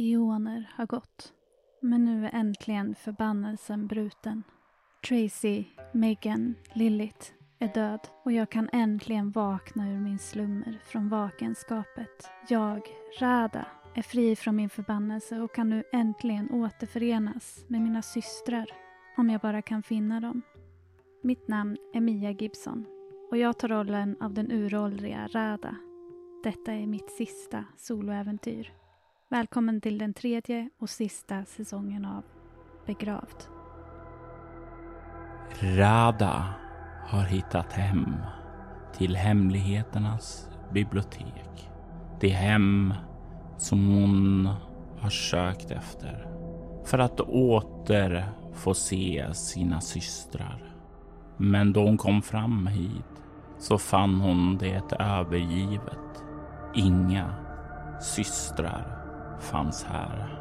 Eoner har gått. Men nu är äntligen förbannelsen bruten. Tracy, Megan, Lilith är död och jag kan äntligen vakna ur min slummer från vakenskapet. Jag, Rada, är fri från min förbannelse och kan nu äntligen återförenas med mina systrar. Om jag bara kan finna dem. Mitt namn är Mia Gibson och jag tar rollen av den uråldriga Rada. Detta är mitt sista soloäventyr. Välkommen till den tredje och sista säsongen av Begravd. Rada har hittat hem till hemligheternas bibliotek. Det hem som hon har sökt efter för att åter få se sina systrar. Men då hon kom fram hit så fann hon det övergivet. Inga systrar fanns här.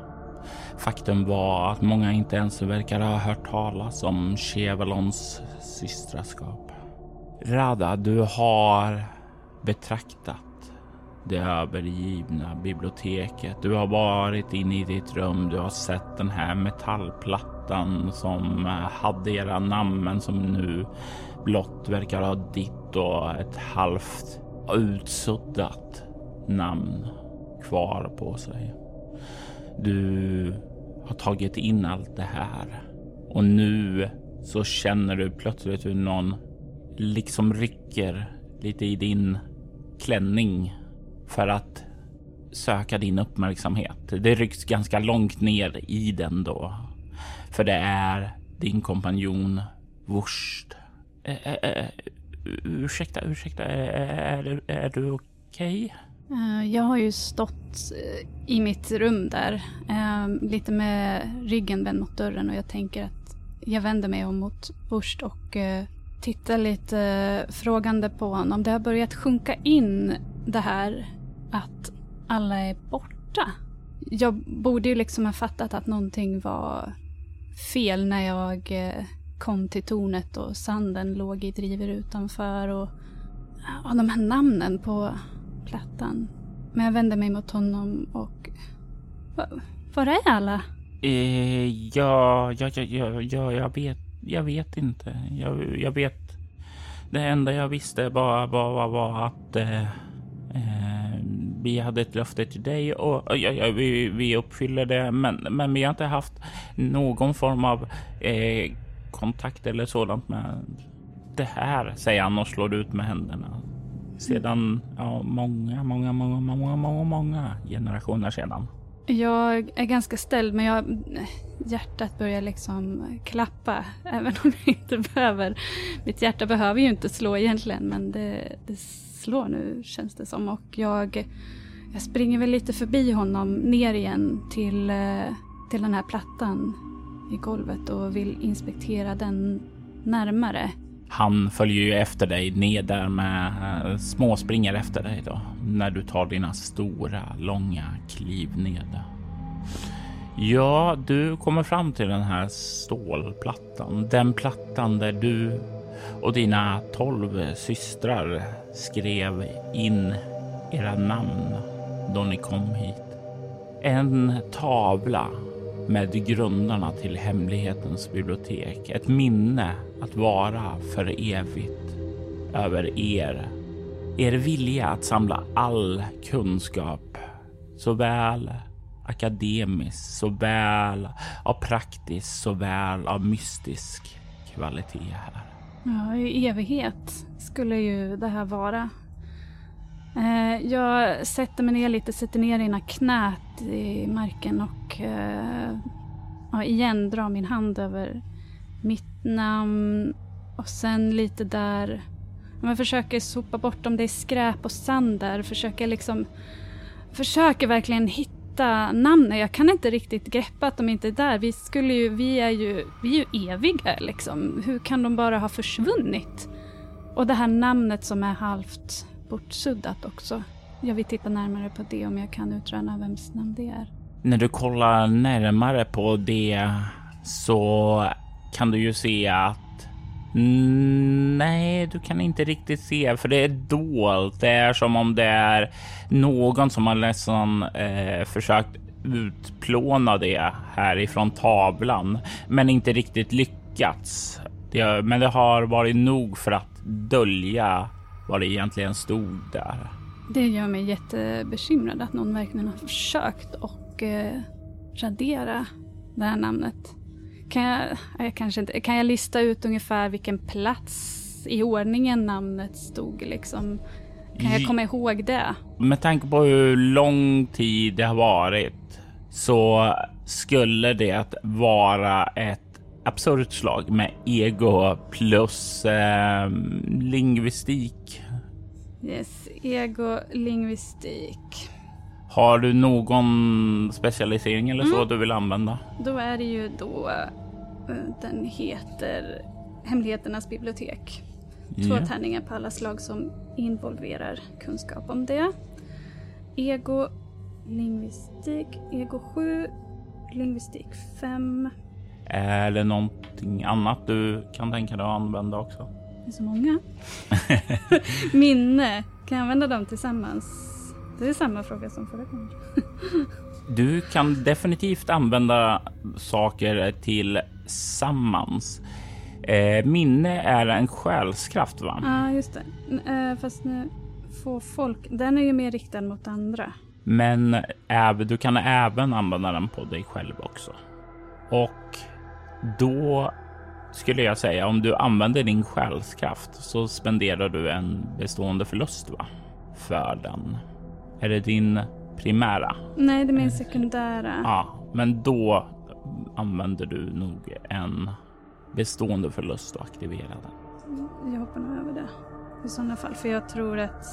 Faktum var att många inte ens verkar ha hört talas om Chevalons systraskap. Rada, du har betraktat det övergivna biblioteket. Du har varit inne i ditt rum. Du har sett den här metallplattan som eh, hade era namn men som nu blott verkar ha ditt och ett halvt utsuddat namn kvar på sig. Du har tagit in allt det här och nu så känner du plötsligt hur någon liksom rycker lite i din klänning för att söka din uppmärksamhet. Det rycks ganska långt ner i den då. För det är din kompanjon Wurst. Äh, äh, ursäkta, ursäkta, är, är, är du okej? Okay? Eh, jag har ju stått eh, i mitt rum där, eh, lite med ryggen vänd mot dörren och jag tänker att jag vänder mig om mot Burst och tittar lite frågande på honom. Det har börjat sjunka in det här att alla är borta. Jag borde ju liksom ha fattat att någonting var fel när jag kom till tornet och sanden låg i driver utanför och, och de här namnen på plattan. Men jag vänder mig mot honom och... Var är alla? Eh, ja, ja, ja, ja, ja, jag vet, jag vet inte. Jag, jag vet. Det enda jag visste bara var, var, var att eh, eh, vi hade ett löfte till dig och ja, ja, vi, vi uppfyller det. Men, men vi har inte haft någon form av eh, kontakt eller sådant med det här, säger han och slår ut med händerna sedan ja, många, många, många, många, många, många generationer sedan. Jag är ganska ställd men jag, hjärtat börjar liksom klappa. Även om jag inte behöver. Mitt hjärta behöver ju inte slå egentligen men det, det slår nu känns det som. Och jag, jag springer väl lite förbi honom ner igen till, eh, till den här plattan i golvet och vill inspektera den närmare. Han följer ju efter dig ner där med eh, småspringer efter dig då när du tar dina stora långa kliv ned. Ja, du kommer fram till den här stålplattan. Den plattan där du och dina tolv systrar skrev in era namn då ni kom hit. En tavla med grundarna till hemlighetens bibliotek. Ett minne att vara för evigt över er. Er vilja att samla all kunskap, såväl akademisk, såväl av praktisk, såväl av mystisk kvalitet här. Ja, i evighet skulle ju det här vara. Eh, jag sätter mig ner lite, sätter ner ena knät i marken och eh, ja, igen drar min hand över mitt namn och sen lite där. Man försöker sopa bort om det är skräp och sand där. Försöker liksom, försöker verkligen hitta namnen. Jag kan inte riktigt greppa att de inte är där. Vi, skulle ju, vi, är, ju, vi är ju eviga liksom. Hur kan de bara ha försvunnit? Och det här namnet som är halvt bortsuddat också. Jag vill titta närmare på det om jag kan utröna vems namn det är. När du kollar närmare på det så kan du ju se att Nej, du kan inte riktigt se för det är dolt. Det är som om det är någon som har nästan eh, försökt utplåna det härifrån tavlan, men inte riktigt lyckats. Det, men det har varit nog för att dölja vad det egentligen stod där. Det gör mig jättebekymrad att någon verkligen har försökt och eh, radera det här namnet. Kan jag, jag kanske inte, kan jag lista ut ungefär vilken plats i ordningen namnet stod liksom? Kan jag komma ihåg det? Med tanke på hur lång tid det har varit så skulle det vara ett absurt slag med ego plus eh, lingvistik. Yes, ego, lingvistik. Har du någon specialisering eller så mm. du vill använda? Då är det ju då uh, den heter Hemligheternas bibliotek. Två yeah. tärningar på alla slag som involverar kunskap om det. Ego, lingvistik, ego 7, lingvistik 5. Är det någonting annat du kan tänka dig att använda också? Det är så många. Minne, kan jag använda dem tillsammans? Det är samma fråga som förra gången. du kan definitivt använda saker tillsammans. Eh, minne är en själskraft va? Ja, ah, just det. Eh, fast nu får folk, den är ju mer riktad mot andra. Men du kan även använda den på dig själv också. Och då skulle jag säga om du använder din själskraft så spenderar du en bestående förlust va? för den. Är det din primära? Nej, det är min sekundära. Ja, men då använder du nog en bestående förlust och aktivera den. Jag hoppar nog över det i sådana fall. För jag tror att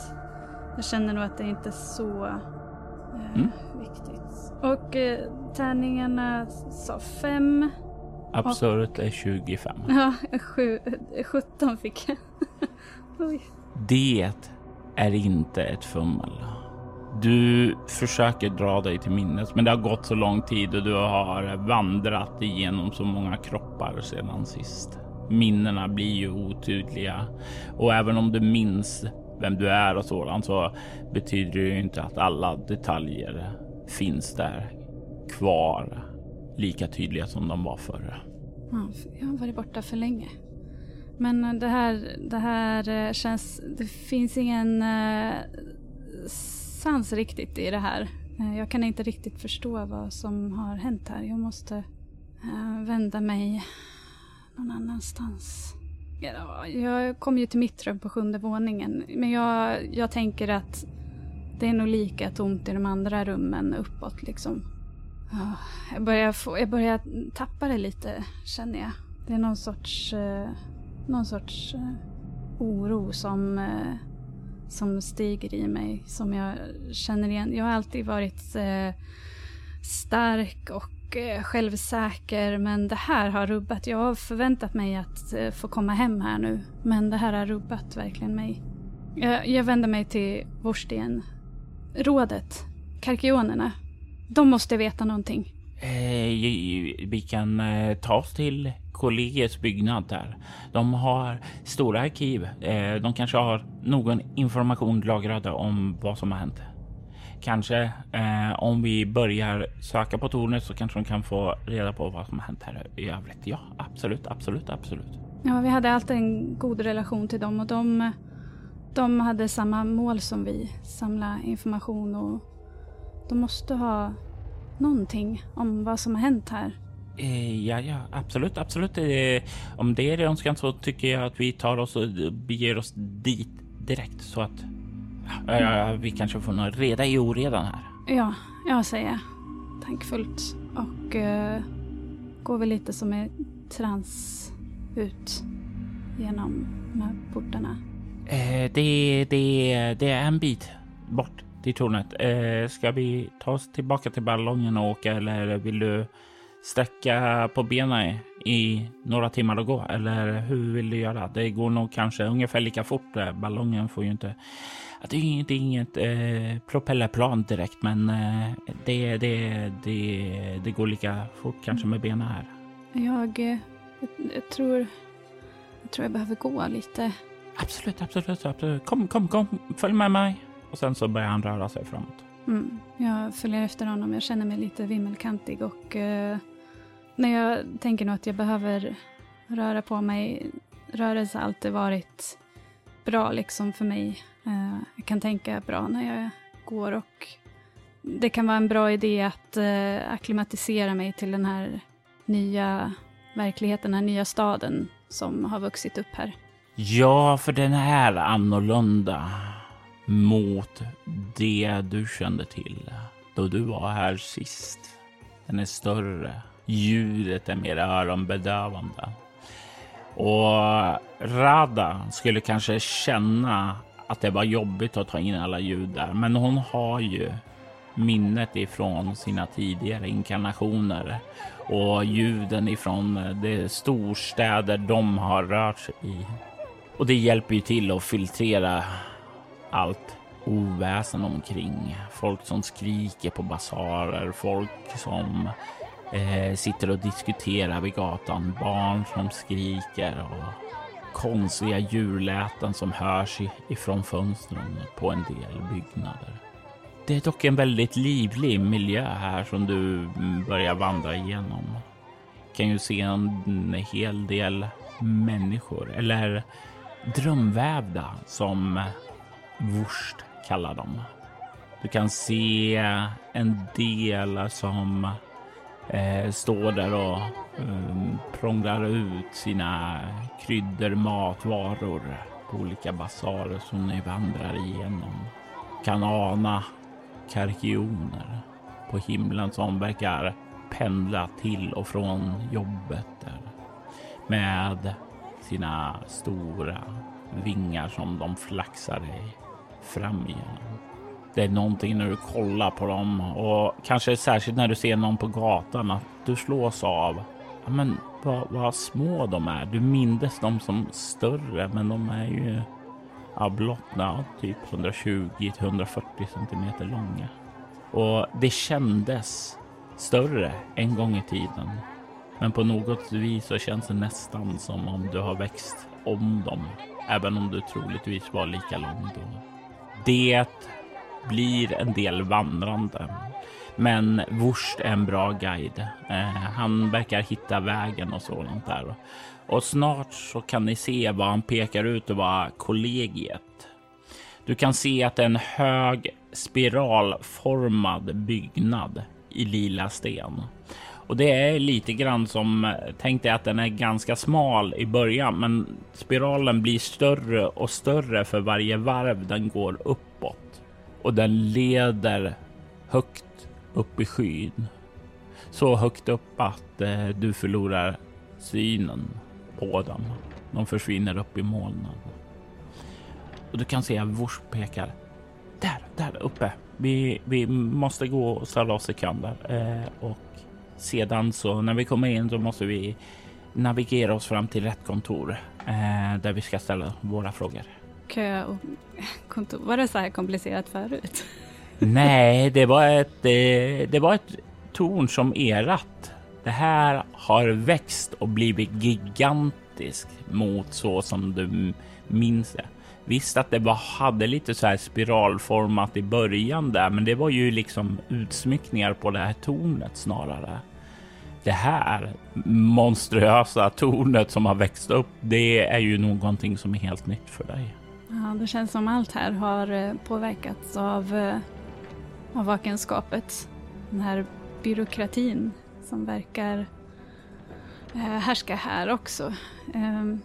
jag känner nog att det inte är så eh, mm. viktigt. Och eh, tärningarna sa fem. Absurt är 25. Ja, sju, 17 fick jag. det är inte ett fummel. Du försöker dra dig till minnes, men det har gått så lång tid och du har vandrat igenom så många kroppar sedan sist. Minnena blir ju otydliga och även om du minns vem du är och sådant så betyder det ju inte att alla detaljer finns där kvar lika tydliga som de var förr. Jag har varit borta för länge. Men eh, det här, det här eh, känns... Det finns ingen eh, sans riktigt i det här. Jag kan inte riktigt förstå vad som har hänt här. Jag måste vända mig någon annanstans. Jag kom ju till mitt rum på sjunde våningen. Men jag, jag tänker att det är nog lika tomt i de andra rummen uppåt liksom. Ah, jag börjar, få, jag börjar tappa det lite, känner jag. Det är någon sorts, eh, någon sorts eh, oro som, eh, som stiger i mig, som jag känner igen. Jag har alltid varit eh, stark och eh, självsäker, men det här har rubbat. Jag har förväntat mig att eh, få komma hem här nu, men det här har rubbat verkligen mig. Jag, jag vänder mig till Vorsten. Rådet, Karkionerna, de måste veta någonting. Eh, vi kan eh, ta oss till kollegiets byggnad där. De har stora arkiv. Eh, de kanske har någon information lagrad om vad som har hänt. Kanske eh, om vi börjar söka på tornet så kanske de kan få reda på vad som har hänt här i övrigt. Ja, absolut, absolut, absolut. Ja, vi hade alltid en god relation till dem och de, de hade samma mål som vi. Samla information och de måste ha någonting om vad som har hänt här. Eh, ja, ja, absolut, absolut. Eh, om det är önskan så tycker jag att vi tar oss och beger oss dit direkt så att ja, vi kanske får någon reda i oredan här. Ja, jag säger tankfullt och uh, går väl lite som i trans ut genom de här portarna. Eh, det, det, det är en bit bort till tornet. Eh, ska vi ta oss tillbaka till ballongen och åka eller vill du sträcka på benen i några timmar och gå? Eller hur vill du göra? Det går nog kanske ungefär lika fort. Ballongen får ju inte... Det är inget, inget eh, propellerplan direkt, men eh, det, det, det, det går lika fort kanske med benen här. Jag, jag, jag, tror... Jag tror jag behöver gå lite. Absolut, absolut, absolut. Kom, kom, kom. Följ med mig. Och sen så börjar han röra sig framåt. Mm. Jag följer efter honom. Jag känner mig lite vimmelkantig och uh, när jag tänker nog att jag behöver röra på mig. Rörelse har alltid varit bra liksom för mig. Uh, jag kan tänka bra när jag går och det kan vara en bra idé att uh, akklimatisera mig till den här nya verkligheten, den här nya staden som har vuxit upp här. Ja, för den är annorlunda mot det du kände till då du var här sist. Den är större. Ljudet är mer öronbedövande. Och Rada skulle kanske känna att det var jobbigt att ta in alla ljud där, men hon har ju minnet ifrån sina tidigare inkarnationer och ljuden ifrån de storstäder de har rört sig i. Och det hjälper ju till att filtrera allt oväsen omkring. Folk som skriker på basarer, folk som eh, sitter och diskuterar vid gatan, barn som skriker och konstiga djurläten som hörs ifrån fönstren på en del byggnader. Det är dock en väldigt livlig miljö här som du mm, börjar vandra igenom. Kan ju se en mm, hel del människor eller drömvävda som Wurst kallar dem. Du kan se en del som eh, står där och um, prånglar ut sina kryddor, matvaror på olika basarer som ni vandrar igenom. Kan ana karkioner på himlen som verkar pendla till och från jobbet där med sina stora vingar som de flaxar i fram igen. Det är någonting när du kollar på dem och kanske särskilt när du ser någon på gatan att du slås av ja, men vad, vad små de är. Du mindes dem som större, men de är ju ja, blott ja, typ 120-140 centimeter långa. Och det kändes större en gång i tiden. Men på något vis så känns det nästan som om du har växt om dem, även om du troligtvis var lika lång då. Det blir en del vandrande. Men Wurst är en bra guide. Eh, han verkar hitta vägen och sådant där. Och snart så kan ni se vad han pekar ut och vad kollegiet. Du kan se att det är en hög spiralformad byggnad i lila sten. Och det är lite grann som, tänk dig att den är ganska smal i början, men spiralen blir större och större för varje varv den går uppåt. Och den leder högt upp i skyn. Så högt upp att eh, du förlorar synen på dem. De försvinner upp i molnen. Och du kan se att Vors pekar. Där, där uppe. Vi, vi måste gå och ställa oss i kön där. Eh, och sedan så när vi kommer in så måste vi navigera oss fram till rätt kontor eh, där vi ska ställa våra frågor. Kö och kontor, var det så här komplicerat förut? Nej, det var ett, eh, det var ett torn som erat. Det här har växt och blivit gigantiskt mot så som du minns det. Visst att det bara hade lite så här spiralformat i början där, men det var ju liksom utsmyckningar på det här tornet snarare. Det här monstruösa tornet som har växt upp, det är ju någonting som är helt nytt för dig. Ja, det känns som allt här har eh, påverkats av, eh, av vakenskapet. Den här byråkratin som verkar eh, härska här också. Ehm,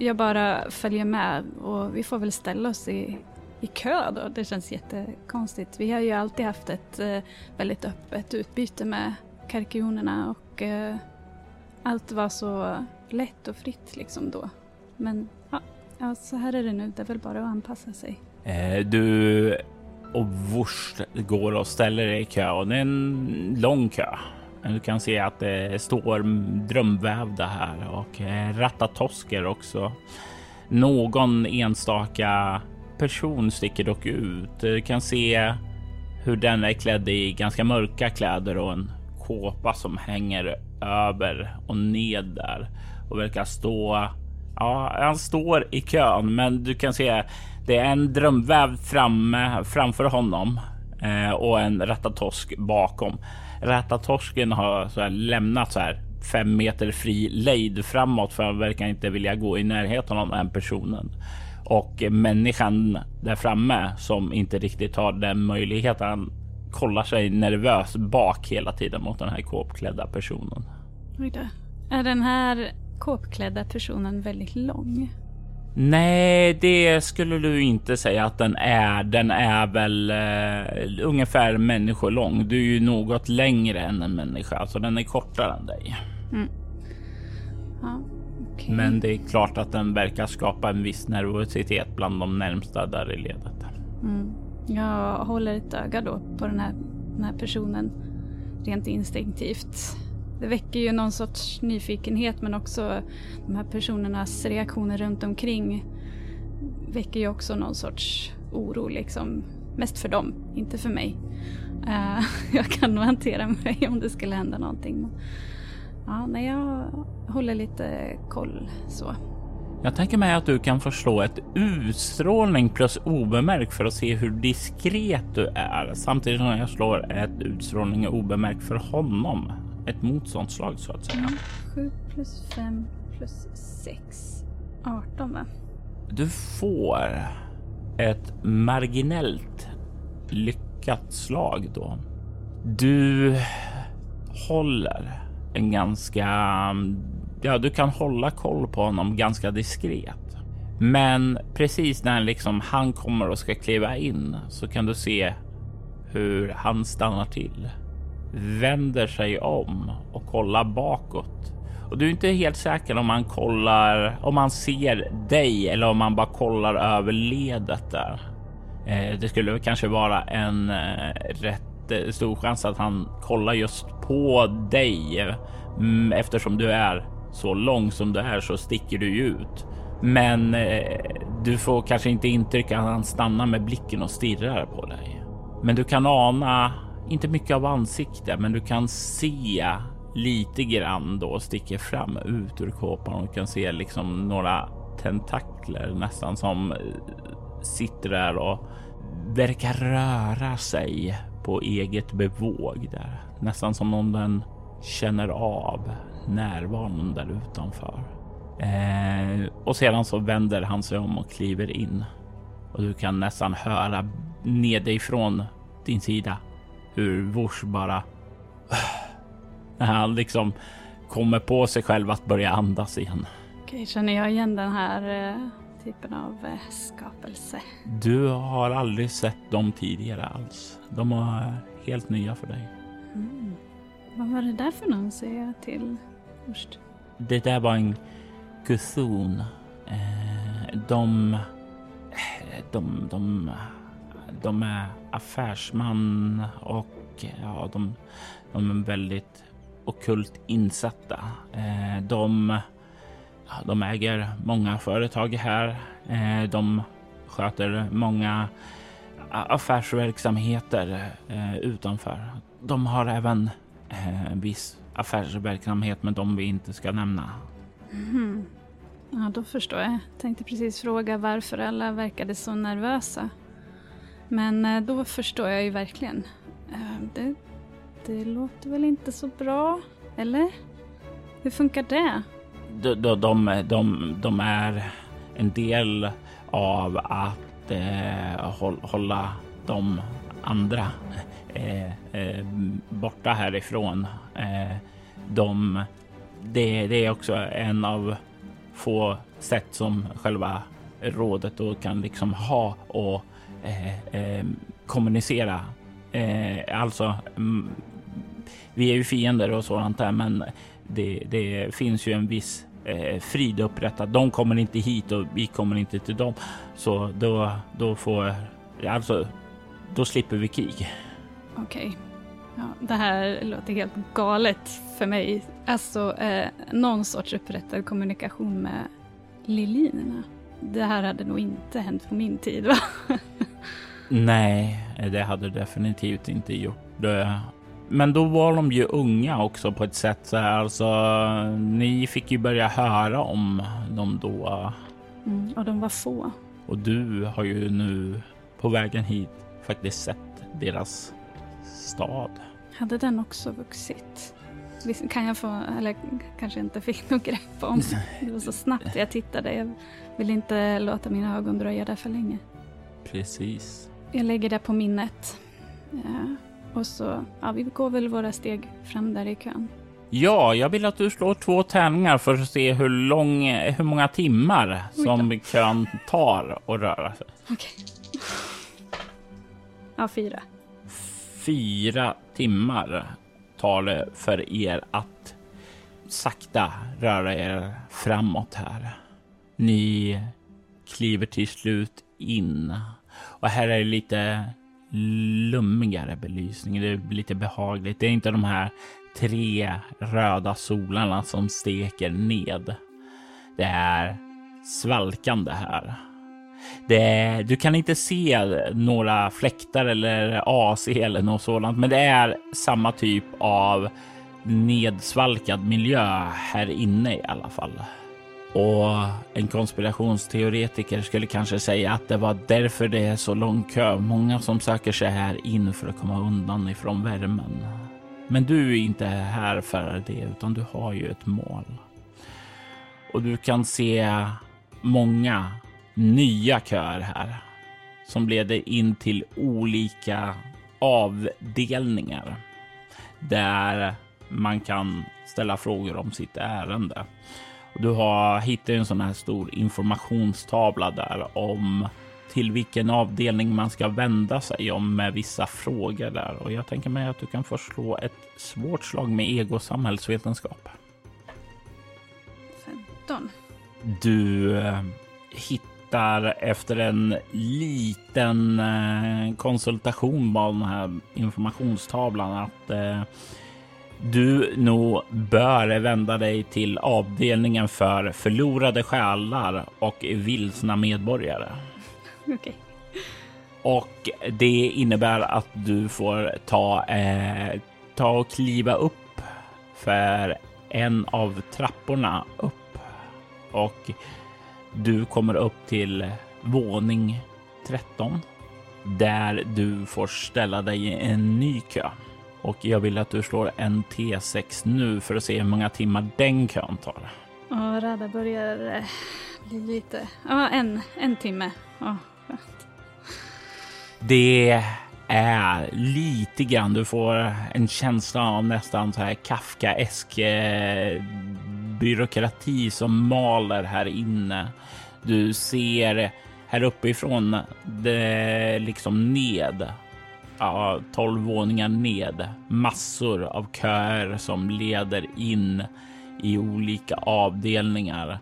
jag bara följer med och vi får väl ställa oss i, i kö då. Det känns jättekonstigt. Vi har ju alltid haft ett eh, väldigt öppet utbyte med karkionerna och eh, allt var så lätt och fritt liksom då. Men ja, ja, så här är det nu. Det är väl bara att anpassa sig. Eh, du och vurs går och ställer dig i kö och det är en lång kö. Du kan se att det står drömvävda här och eh, ratatosker också. Någon enstaka person sticker dock ut. Du kan se hur den är klädd i ganska mörka kläder och en kåpa som hänger över och ned där och verkar stå. Ja, han står i kön, men du kan se det är en drömväv framme framför honom eh, och en ratatosk bakom. Rätatorsken har så här lämnat så här fem meter fri lejd framåt för han verkar inte vilja gå i närheten av den personen. Och människan där framme som inte riktigt har den möjligheten kollar sig nervös bak hela tiden mot den här kåpklädda personen. Är den här kåpklädda personen väldigt lång? Nej, det skulle du inte säga att den är. Den är väl uh, ungefär människolång. Du är ju något längre än en människa, så den är kortare än dig. Mm. Ja, okay. Men det är klart att den verkar skapa en viss nervositet bland de närmsta där i ledet. Mm. Jag håller ett öga då på den här, den här personen rent instinktivt. Det väcker ju någon sorts nyfikenhet men också de här personernas reaktioner runt omkring väcker ju också någon sorts oro liksom. Mest för dem, inte för mig. Uh, jag kan nog hantera mig om det skulle hända någonting. Ja, nej, jag håller lite koll så. Jag tänker mig att du kan förslå ett utstrålning plus obemärkt för att se hur diskret du är. Samtidigt som jag slår ett utstrålning och obemärkt för honom. Ett motståndslag så att säga. Mm. 7 plus 5 plus 6. 18 va? Du får ett marginellt lyckat slag då. Du håller en ganska... Ja, du kan hålla koll på honom ganska diskret. Men precis när liksom han kommer och ska kliva in så kan du se hur han stannar till, vänder sig om och kollar bakåt. Och du är inte helt säker om han kollar, om han ser dig eller om han bara kollar över ledet där. Eh, det skulle kanske vara en eh, rätt eh, stor chans att han kollar just på dig. Mm, eftersom du är så lång som du är så sticker du ut. Men du får kanske inte intryck att han stannar med blicken och stirrar på dig. Men du kan ana, inte mycket av ansikte, men du kan se lite grann då sticker fram ut ur kåpan och kan se liksom några tentakler nästan som eh, sitter där och verkar röra sig på eget bevåg där. Nästan som om den känner av närvaron där utanför. Eh, och sedan så vänder han sig om och kliver in och du kan nästan höra nedifrån din sida hur Vors bara när han liksom kommer på sig själv att börja andas igen. Okej, känner jag igen den här eh, typen av eh, skapelse? Du har aldrig sett dem tidigare alls. De är helt nya för dig. Mm. Vad var det där för någon säger jag till först? Det där var en kuson. Eh, de, de, de, de är affärsman och ja, de, de är väldigt okult insatta. Eh, de, de äger många företag här. Eh, de sköter många affärsverksamheter eh, utanför. De har även eh, viss affärsverksamhet med dem vi inte ska nämna. Mm. Ja, då förstår jag. Tänkte precis fråga varför alla verkade så nervösa. Men eh, då förstår jag ju verkligen. Eh, det, det låter väl inte så bra, eller? Hur funkar det? De, de, de, de, de är en del av att eh, hålla de andra eh, eh, borta härifrån. Eh, de, det, det, är också en av få sätt som själva rådet då kan liksom ha och Eh, eh, kommunicera. Eh, alltså, mm, vi är ju fiender och sådant där, men det, det finns ju en viss eh, frid upprättad. De kommer inte hit och vi kommer inte till dem. Så då, då får alltså, då slipper vi krig. Okej. Okay. Ja, det här låter helt galet för mig. Alltså eh, någon sorts upprättad kommunikation med Lilina. Det här hade nog inte hänt på min tid va? Nej, det hade definitivt inte gjort. det. Men då var de ju unga också på ett sätt så här. Alltså, ni fick ju börja höra om dem då. Mm, och de var få. Och du har ju nu på vägen hit faktiskt sett deras stad. Hade den också vuxit? Kan jag få, eller kanske inte fick något grepp om. Det var så snabbt jag tittade. Jag vill inte låta mina ögon dröja där för länge. Precis. Jag lägger det på minnet. Ja, och så, ja, vi går väl våra steg fram där i kön. Ja, jag vill att du slår två tärningar för att se hur, lång, hur många timmar som kön tar att röra sig. Okej. Ja, fyra. Fyra timmar tar det för er att sakta röra er framåt här. Ni kliver till slut in och här är det lite lummigare belysning. Det är lite behagligt. Det är inte de här tre röda solarna som steker ned. Det är svalkande här. Det, du kan inte se några fläktar eller AC eller något sådant, men det är samma typ av nedsvalkad miljö här inne i alla fall. Och en konspirationsteoretiker skulle kanske säga att det var därför det är så lång kö. Många som söker sig här in för att komma undan ifrån värmen. Men du är inte här för det, utan du har ju ett mål. Och du kan se många nya köer här som leder in till olika avdelningar där man kan ställa frågor om sitt ärende. Du har hittat en sån här stor informationstavla där om till vilken avdelning man ska vända sig om med vissa frågor där. Och jag tänker mig att du kan få slå ett svårt slag med ego samhällsvetenskap. 15. Du eh, hittar efter en liten eh, konsultation av den här informationstavlan att eh, du nog bör vända dig till avdelningen för förlorade själar och vilsna medborgare. Okay. Och det innebär att du får ta, eh, ta och kliva upp för en av trapporna upp. Och du kommer upp till våning 13 där du får ställa dig i en ny kö. Och jag vill att du slår en T6 nu för att se hur många timmar den kön tar. Ja, Rada börjar eh, bli lite... Ja, en, en timme. Ja, det är lite grann, du får en känsla av nästan så här Kafkaesk eh, byråkrati som maler här inne. Du ser här uppifrån, det liksom ned, ja, tolv våningar ned, massor av köer som leder in i olika avdelningar.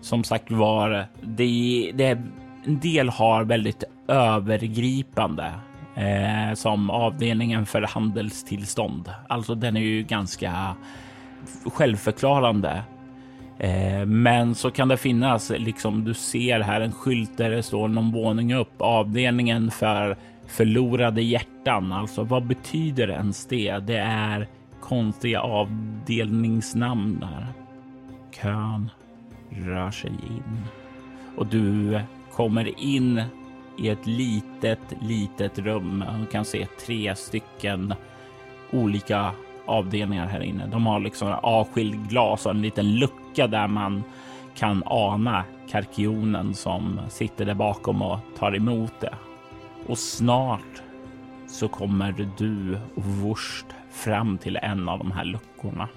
Som sagt var, det, det en del har väldigt övergripande eh, som avdelningen för handelstillstånd. Alltså den är ju ganska självförklarande. Eh, men så kan det finnas, liksom du ser här en skylt där det står någon våning upp, avdelningen för förlorade hjärtan. Alltså vad betyder ens det? Det är konstiga avdelningsnamn där. Kön rör sig in och du kommer in i ett litet, litet rum. Du kan se tre stycken olika avdelningar här inne. De har liksom avskild glas och en liten lucka där man kan ana karkionen som sitter där bakom och tar emot det. Och snart så kommer du och Wurst fram till en av de här luckorna.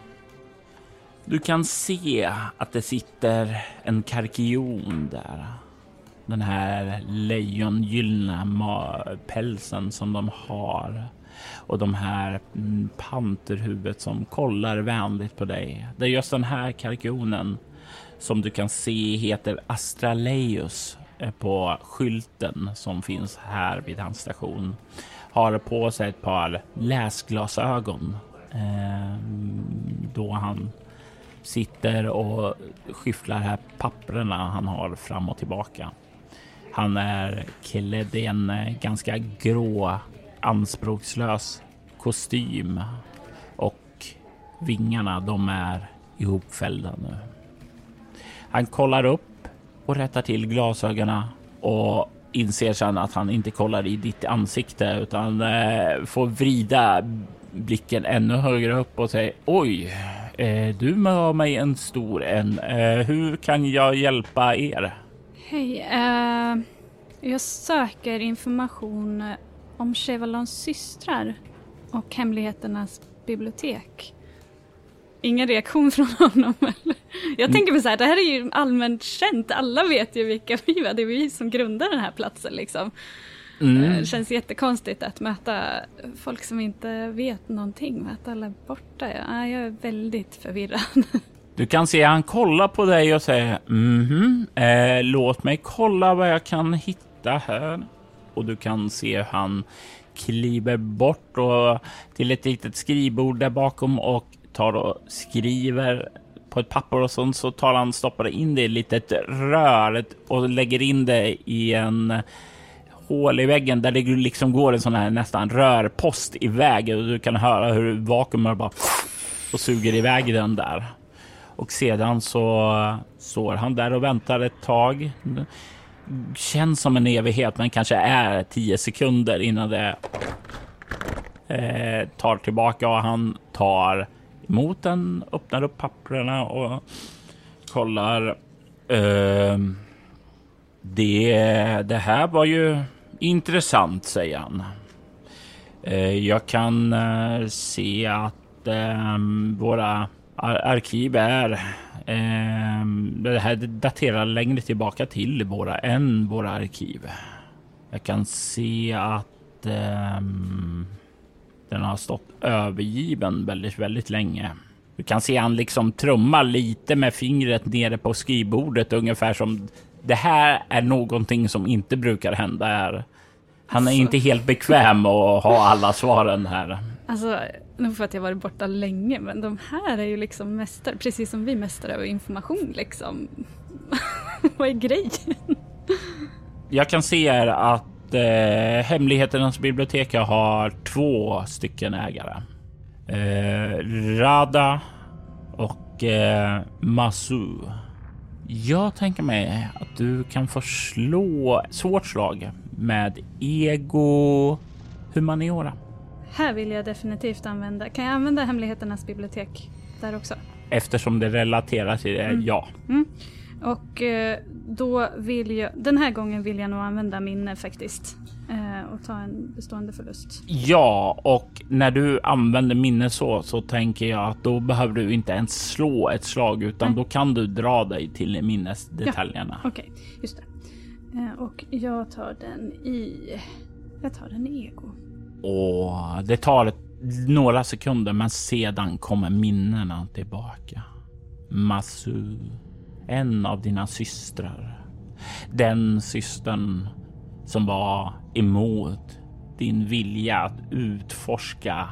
Du kan se att det sitter en karkion där den här lejongyllene pälsen som de har och de här mm, panterhuvudet som kollar vänligt på dig. Det är just den här karkionen som du kan se heter Astraleus Eh, på skylten som finns här vid hans station. Har på sig ett par läsglasögon eh, då han sitter och skyfflar här papperna han har fram och tillbaka. Han är klädd i en eh, ganska grå, anspråkslös kostym och vingarna de är ihopfällda nu. Han kollar upp och rättar till glasögonen och inser sen att han inte kollar i ditt ansikte utan eh, får vrida blicken ännu högre upp och säger oj, eh, du har mig en stor en. Eh, hur kan jag hjälpa er? Hej, eh, jag söker information om Chevalons systrar och Hemligheternas bibliotek. Ingen reaktion från honom eller? Jag tänker mig så här, det här är ju allmänt känt. Alla vet ju vilka vi var. Det är vi som grundar den här platsen liksom. Mm. Det känns jättekonstigt att möta folk som inte vet någonting. Att alla är borta. Ja, jag är väldigt förvirrad. Du kan se han kollar på dig och säger mhm, eh, låt mig kolla vad jag kan hitta här. Och du kan se han kliver bort och till ett litet skrivbord där bakom och tar och skriver på ett papper och sånt så tar han stoppar in det i ett litet rör och lägger in det i en hål i väggen där det liksom går en sån här nästan rörpost iväg och du kan höra hur vakuumet bara och suger iväg den där. Och sedan så står han där och väntar ett tag. Känns som en evighet, men kanske är tio sekunder innan det eh, tar tillbaka och han tar mot den, öppnar upp papperna och kollar. Eh, det, det här var ju intressant, säger han. Eh, jag kan eh, se att eh, våra ar arkiv är eh, det här daterar längre tillbaka till våra än våra arkiv. Jag kan se att eh, den har stått övergiven väldigt, väldigt länge. Du kan se han liksom trummar lite med fingret nere på skrivbordet ungefär som det här är någonting som inte brukar hända här. Han är Alltså. inte helt bekväm att ha alla svaren här. Alltså, nog för att jag varit borta länge, men de här är ju liksom mästare, precis som vi mästare över information liksom. Vad är grejen? Jag kan se här att eh, Hemligheternas bibliotek har två stycken ägare. Eh, Rada och eh, Masu. Jag tänker mig att du kan få slå svårt slag med ego humaniora. Här vill jag definitivt använda. Kan jag använda Hemligheternas bibliotek där också? Eftersom det relaterar till det, ja. Och eh, då vill jag, den här gången vill jag nog använda minne faktiskt. Eh, och ta en bestående förlust. Ja, och när du använder minne så, så tänker jag att då behöver du inte ens slå ett slag utan Nej. då kan du dra dig till minnesdetaljerna. Okej, just det. Eh, och jag tar den i... Jag tar den i ego. Och det tar ett, några sekunder men sedan kommer minnena tillbaka. Masu, en av dina systrar. Den systern som var emot din vilja att utforska.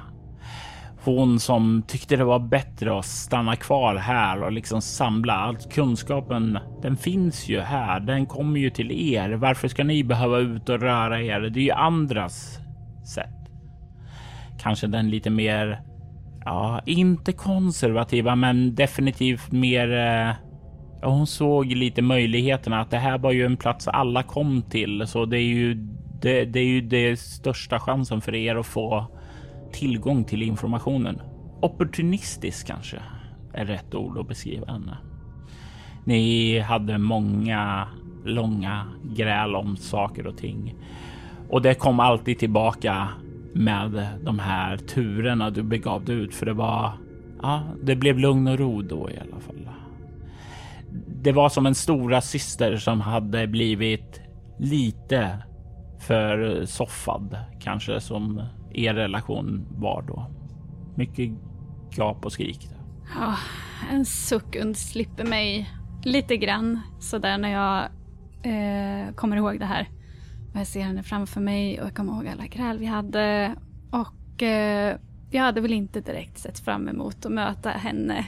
Hon som tyckte det var bättre att stanna kvar här och liksom samla allt kunskapen. Den finns ju här. Den kommer ju till er. Varför ska ni behöva ut och röra er? Det är ju andras sätt. Kanske den lite mer, ja, inte konservativa, men definitivt mer. Eh, hon såg lite möjligheterna att det här var ju en plats alla kom till, så det är ju det, det är ju det största chansen för er att få tillgång till informationen. Opportunistisk kanske är rätt ord att beskriva henne. Ni hade många långa gräl om saker och ting och det kom alltid tillbaka med de här turerna du begav dig ut för det var. Ja, det blev lugn och ro då i alla fall. Det var som en stora syster som hade blivit lite för soffad kanske som er relation var då. Mycket gap och skrik. Ja, en suck undslipper mig lite grann sådär när jag eh, kommer ihåg det här. Och jag ser henne framför mig och jag kommer ihåg alla gräl vi hade. Och eh, jag hade väl inte direkt sett fram emot att möta henne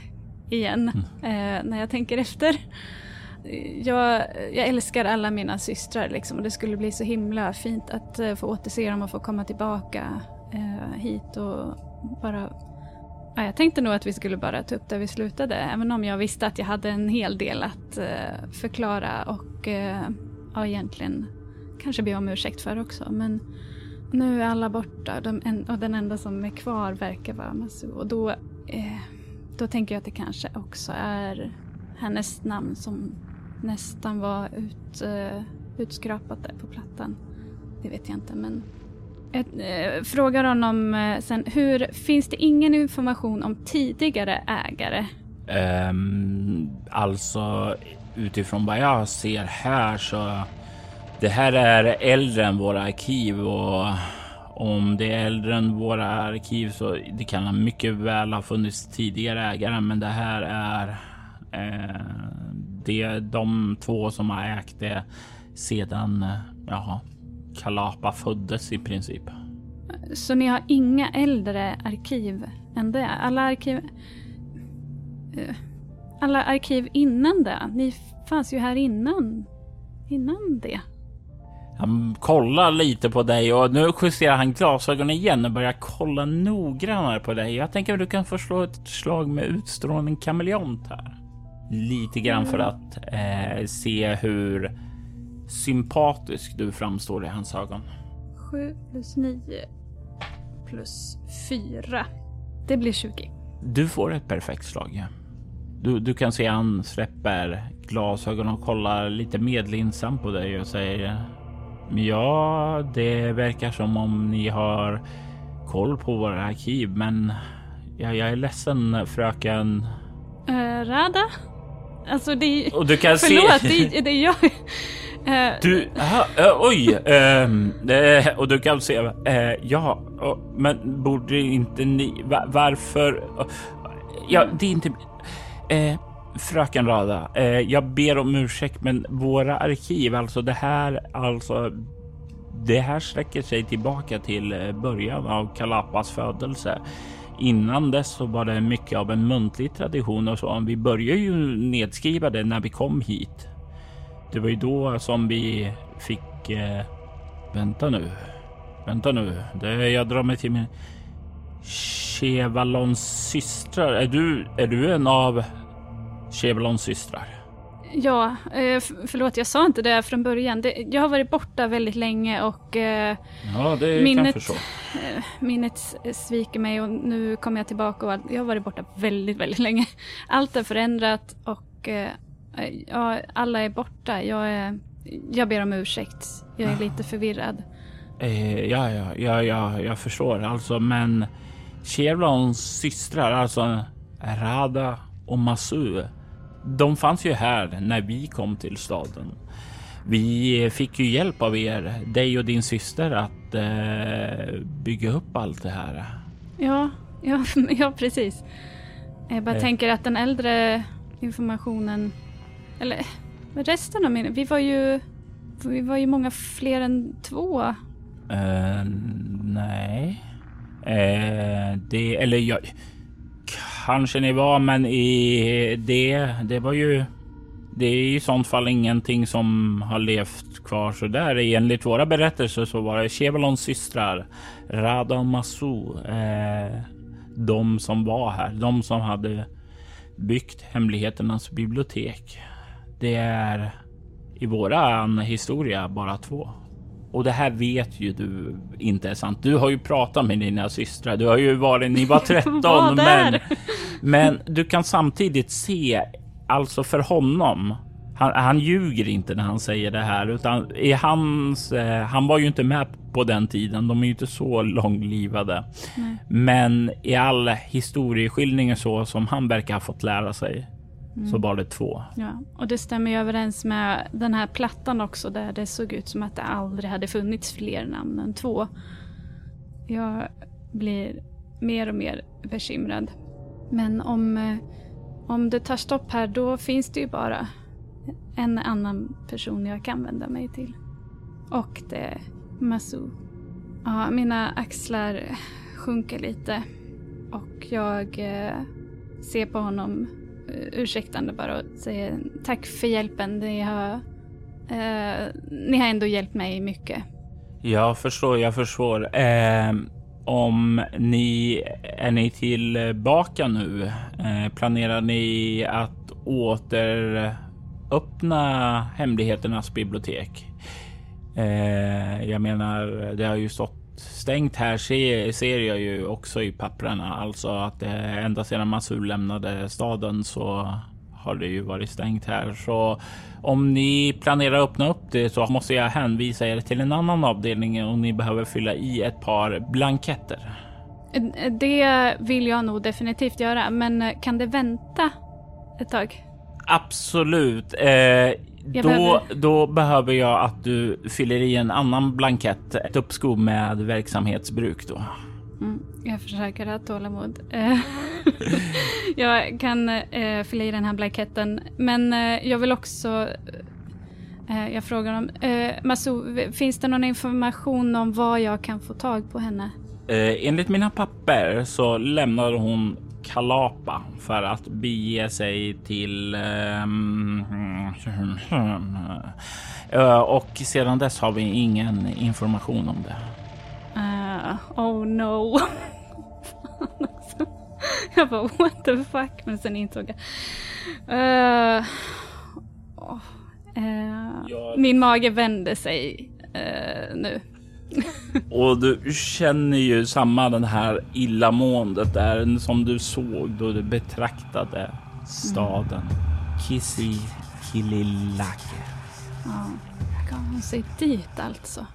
igen eh, när jag tänker efter. Jag, jag älskar alla mina systrar liksom, och det skulle bli så himla fint att eh, få återse dem och få komma tillbaka eh, hit och bara Ja, jag tänkte nog att vi skulle bara ta upp där vi slutade, även om jag visste att jag hade en hel del att eh, förklara och eh, ja, egentligen kanske be om ursäkt för också. Men nu är alla borta de en, och den enda som är kvar verkar vara Masu. Och då, eh, då tänker jag att det kanske också är hennes namn som nästan var ut, uh, utskrapat där på plattan. Det vet jag inte men jag eh, frågar honom eh, sen, hur, finns det ingen information om tidigare ägare? Um, alltså utifrån vad jag ser här så det här är äldre än våra arkiv och om det är äldre än våra arkiv så det kan mycket väl ha funnits tidigare ägare, men det här är eh, det är de två som har ägt det sedan eh, jaha, Kalapa föddes i princip. Så ni har inga äldre arkiv än det? Alla arkiv... Eh, alla arkiv innan det? Ni fanns ju här innan. Innan det. Han kollar lite på dig och nu justerar han glasögonen igen och börjar kolla noggrannare på dig. Jag tänker att du kan få slå ett slag med utstrålning kameleont här. Lite grann för att eh, se hur sympatisk du framstår i hans ögon. 7 plus 9 plus 4. Det blir 20. Du får ett perfekt slag. Du, du kan se han släpper glasögonen och kollar lite medlinsam på dig och säger Ja, det verkar som om ni har koll på våra arkiv, men ja, jag är ledsen fröken. Uh, Rada? Alltså det Och du kan Förlåt, se... det, det är jag. Uh, du, aha, uh, oj, uh, och du kan se, ja, men borde inte ni, va, varför? ja, det är inte, fröken Rada, eh, jag ber om ursäkt, men våra arkiv, alltså det här, alltså, det här sträcker sig tillbaka till eh, början av Kalapas födelse. Innan dess så var det mycket av en muntlig tradition och så. Vi började ju nedskriva det när vi kom hit. Det var ju då som vi fick... Eh, vänta nu. Vänta nu. Det, jag drar mig till min... Chevalons systrar. Är du, är du en av Chevalons systrar? Ja, eh, förlåt jag sa inte det från början. Jag har varit borta väldigt länge och eh, ja, det minnet. Eh, minnet sviker mig och nu kommer jag tillbaka och jag har varit borta väldigt, väldigt länge. Allt är förändrat och ja, alla är borta. Jag, är, jag ber om ursäkt. Jag är lite förvirrad. Ja, ja, ja, ja, jag förstår alltså, men Chevlons systrar, alltså Rada och Masu, de fanns ju här när vi kom till staden. Vi fick ju hjälp av er, dig och din syster, att eh, bygga upp allt det här. Ja, ja, ja precis. Jag bara eh. tänker att den äldre informationen eller resten av min... Vi var ju... Vi var ju många fler än två. Uh, nej. Uh, det... Eller jag... Kanske ni var, men i det... Det var ju... Det är i sånt fall ingenting som har levt kvar så där. Enligt våra berättelser så var det Chevalons systrar, Rada och Masu, eh, de som var här. De som hade byggt hemligheternas bibliotek. Det är i våran historia bara två. Och det här vet ju du inte är sant. Du har ju pratat med dina systrar. Du har ju varit, ni var 13 men, men du kan samtidigt se, alltså för honom, han, han ljuger inte när han säger det här utan i hans, eh, han var ju inte med på den tiden. De är ju inte så långlivade. Nej. Men i all historieskildring så som han verkar ha fått lära sig Mm. så var det två. Ja, och det stämmer ju överens med den här plattan också där det såg ut som att det aldrig hade funnits fler namn än två. Jag blir mer och mer bekymrad. Men om, eh, om det tar stopp här då finns det ju bara en annan person jag kan vända mig till. Och det är Masu. Ja, mina axlar sjunker lite och jag eh, ser på honom ursäktande bara och säger tack för hjälpen. Ni har, eh, ni har ändå hjälpt mig mycket. Jag förstår, jag förstår. Eh, om ni är ni tillbaka nu? Eh, planerar ni att återöppna hemligheternas bibliotek? Eh, jag menar, det har ju stått stängt här ser, ser jag ju också i papperna. Alltså att eh, ända sedan Masur lämnade staden så har det ju varit stängt här. Så om ni planerar att öppna upp det så måste jag hänvisa er till en annan avdelning och ni behöver fylla i ett par blanketter. Det vill jag nog definitivt göra, men kan det vänta ett tag? Absolut. Eh, då, behöver... då behöver jag att du fyller i en annan blankett, ett uppskov med verksamhetsbruk då. Mm, jag försöker ha tålamod. Eh, jag kan eh, fylla i den här blanketten, men eh, jag vill också eh, jag frågar om, eh, Masou, finns det någon information om var jag kan få tag på henne? Eh, enligt mina papper så lämnade hon Kalapa för att bege sig till... Um, uh, och sedan dess har vi ingen information om det. Uh, oh no. jag bara what the fuck, men sen insåg jag. Uh, oh, uh, min mage vände sig nu. Och du känner ju samma den här illamåendet där som du såg då du betraktade staden. Mm. Kissi Kililake. Ja, gav hon sig dit alltså?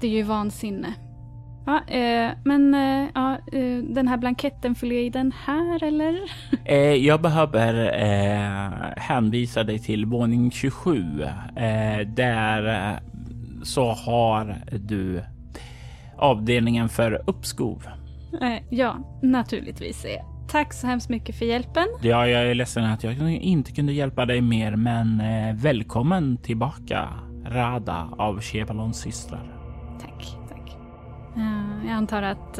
Det är ju vansinne. Ja, eh, men eh, ja, eh, den här blanketten, fyller jag i den här eller? Eh, jag behöver eh, hänvisa dig till våning 27 eh, där så har du avdelningen för uppskov. ja, naturligtvis. Tack så hemskt mycket för hjälpen. Ja, jag är ledsen att jag inte kunde hjälpa dig mer, men välkommen tillbaka Rada av Chevalons systrar. Tack, tack. Jag antar att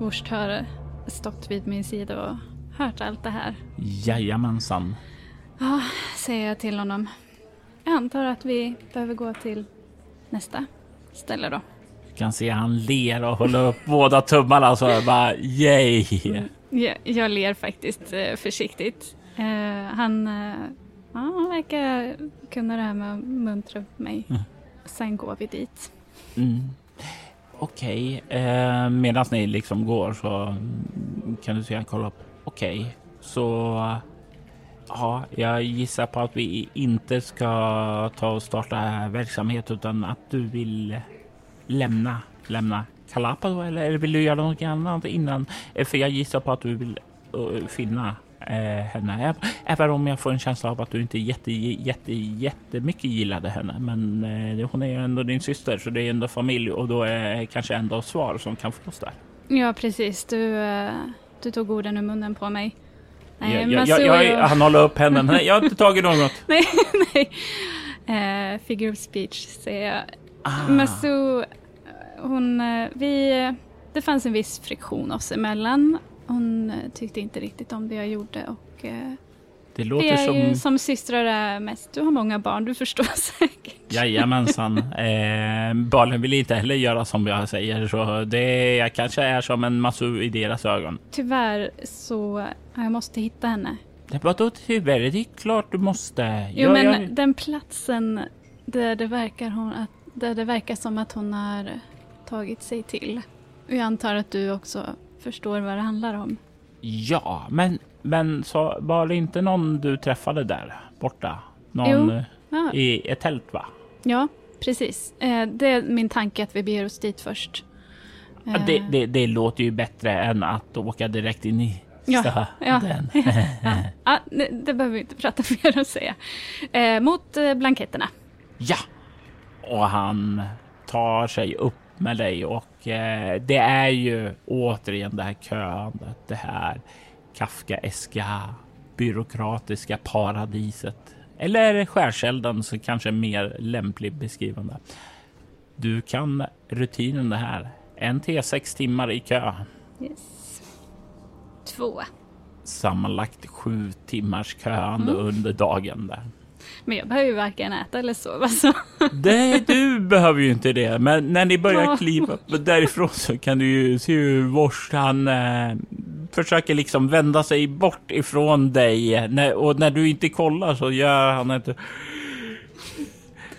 Wurst har stått vid min sida och hört allt det här. Jajamensan. Ja, säger jag till honom. Jag antar att vi behöver gå till nästa ställe då. Du kan se han ler och håller upp båda tummarna så bara yay. Mm, jag, jag ler faktiskt uh, försiktigt. han Ja, han verkar kunna det här med att muntra upp mig. Mm. Sen går vi dit. Mm. Okej, okay. eh, medan ni liksom går så kan du säga kolla upp. Okej, okay. så ja, jag gissar på att vi inte ska ta och starta verksamhet utan att du vill lämna, lämna Kalapa då eller vill du göra något annat innan? Eh, för jag gissar på att du vill eh, finna eh, henne. Även om jag får en känsla av att du inte jätte, jätte, jättemycket gillade henne. Men hon är ju ändå din syster så det är ändå familj och då är kanske ändå svar som kan fås där. Ja precis, du, du tog orden ur munnen på mig. Nej, jag, jag, jag, han håller upp henne. Nej, jag har inte tagit något. nej, nej. Uh, figure of speech säger jag. Ah. Masu, hon, eh, vi, det fanns en viss friktion oss emellan hon eh, tyckte inte riktigt om det jag gjorde och eh, det låter det är som... ju som systrar är mest. Du har många barn, du förstår säkert. Jajamensan. eh, barnen vill inte heller göra som jag säger, så det jag kanske är som en masu i deras ögon. Tyvärr så jag måste hitta henne. Vadå tyvärr? Det är klart du måste. Jo, jag, men jag... den platsen där det verkar hon att där det verkar som att hon har tagit sig till. Jag antar att du också förstår vad det handlar om. Ja, men, men så var det inte någon du träffade där borta? Någon jo, ja. i ett tält va? Ja, precis. Eh, det är min tanke att vi beger oss dit först. Det, det, det, låter ju bättre än att åka direkt in i ja. Ja, ja, ja. det, behöver vi inte prata mer om säga. Eh, mot eh, blanketterna. Ja, och han tar sig upp med dig och eh, det är ju återigen det här köandet, det här Kafkaeska byråkratiska paradiset. Eller skärselden så kanske mer lämplig beskrivande. Du kan rutinen det här. En till sex timmar i kö. Yes. Två. Sammanlagt sju timmars köande mm. under dagen där. Men jag behöver ju varken äta eller sova så. Nej, du behöver ju inte det. Men när ni börjar ja. kliva därifrån så kan du ju se hur Vors han eh, försöker liksom vända sig bort ifrån dig. När, och när du inte kollar så gör han ett...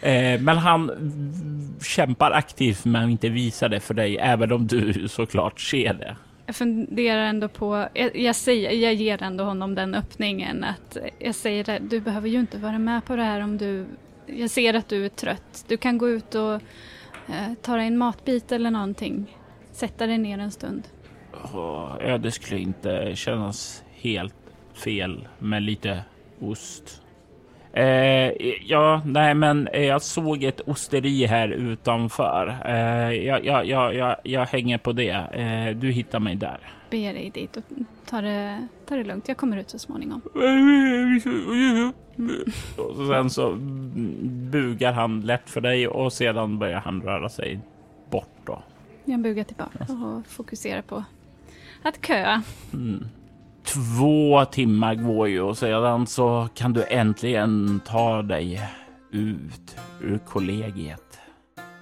Eh, men han kämpar aktivt men inte visar det för dig, även om du såklart ser det. Jag funderar ändå på, jag, jag, säger, jag ger ändå honom den öppningen att jag säger det, du behöver ju inte vara med på det här om du, jag ser att du är trött. Du kan gå ut och eh, ta dig en matbit eller någonting. Sätta dig ner en stund. Ja, det skulle inte kännas helt fel med lite ost. Eh, ja, nej, men jag såg ett osteri här utanför. Eh, jag, jag, jag, jag, jag hänger på det. Eh, du hittar mig där. Beger dig dit och ta det, ta det lugnt. Jag kommer ut så småningom. Och sen så bugar han lätt för dig och sedan börjar han röra sig bort då. Jag bugar tillbaka och fokuserar på att köa. Mm. Två timmar går ju och sedan så kan du äntligen ta dig ut ur kollegiet.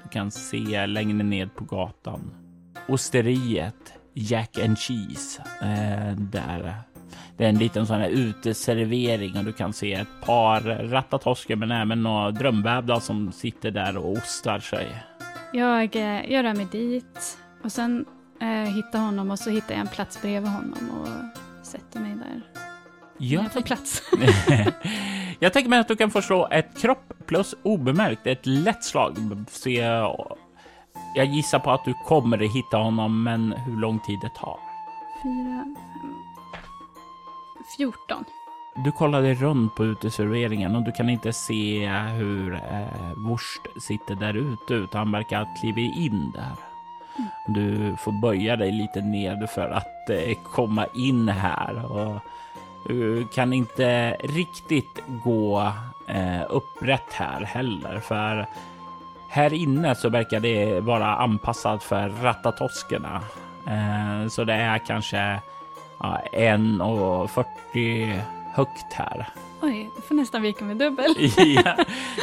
Du kan se längre ned på gatan. Osteriet Jack and Cheese. Eh, där. Det är en liten sån här uteservering och du kan se ett par ratatosker men även några drömvävda som sitter där och ostar sig. Jag, eh, jag rör mig dit och sen eh, hittar honom och så hittar jag en plats bredvid honom och sätter mig där. Jag, jag får plats. jag tänker mig att du kan få slå ett kropp plus obemärkt, ett lätt slag. Se, jag gissar på att du kommer att hitta honom, men hur lång tid det tar. Fyra, fem, fjorton. Du kollar dig runt på uteserveringen och du kan inte se hur eh, Wurst sitter där ute, utan han verkar ha klivit in där. Du får böja dig lite ned för att eh, komma in här och du kan inte riktigt gå eh, upprätt här heller för här inne så verkar det vara anpassat för ratatoskerna. Så det är kanske 1,40 högt här. Oj, jag får nästan vika mig dubbel. ja,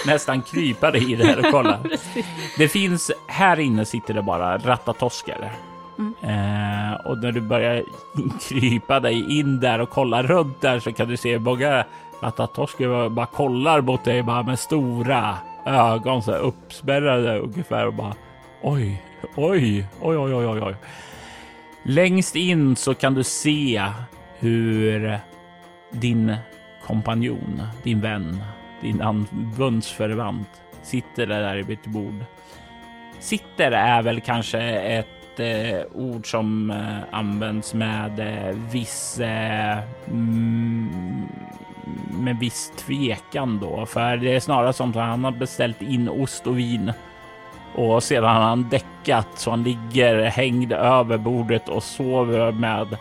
nästan krypa dig i det här och kolla. det finns, här inne sitter det bara ratatosker. Mm. Eh, och när du börjar krypa dig in där och kolla runt där så kan du se många ratatosker bara kollar mot dig bara med stora ögon så här uppspärrade ungefär och bara oj, oj, oj, oj, oj, oj. Längst in så kan du se hur din kompanjon, din vän, din bundsförvant sitter där vid ditt bord. Sitter är väl kanske ett eh, ord som eh, används med eh, viss mm, med viss tvekan då, för det är snarare som att han har beställt in ost och vin och sedan har han däckat så han ligger hängd över bordet och sover med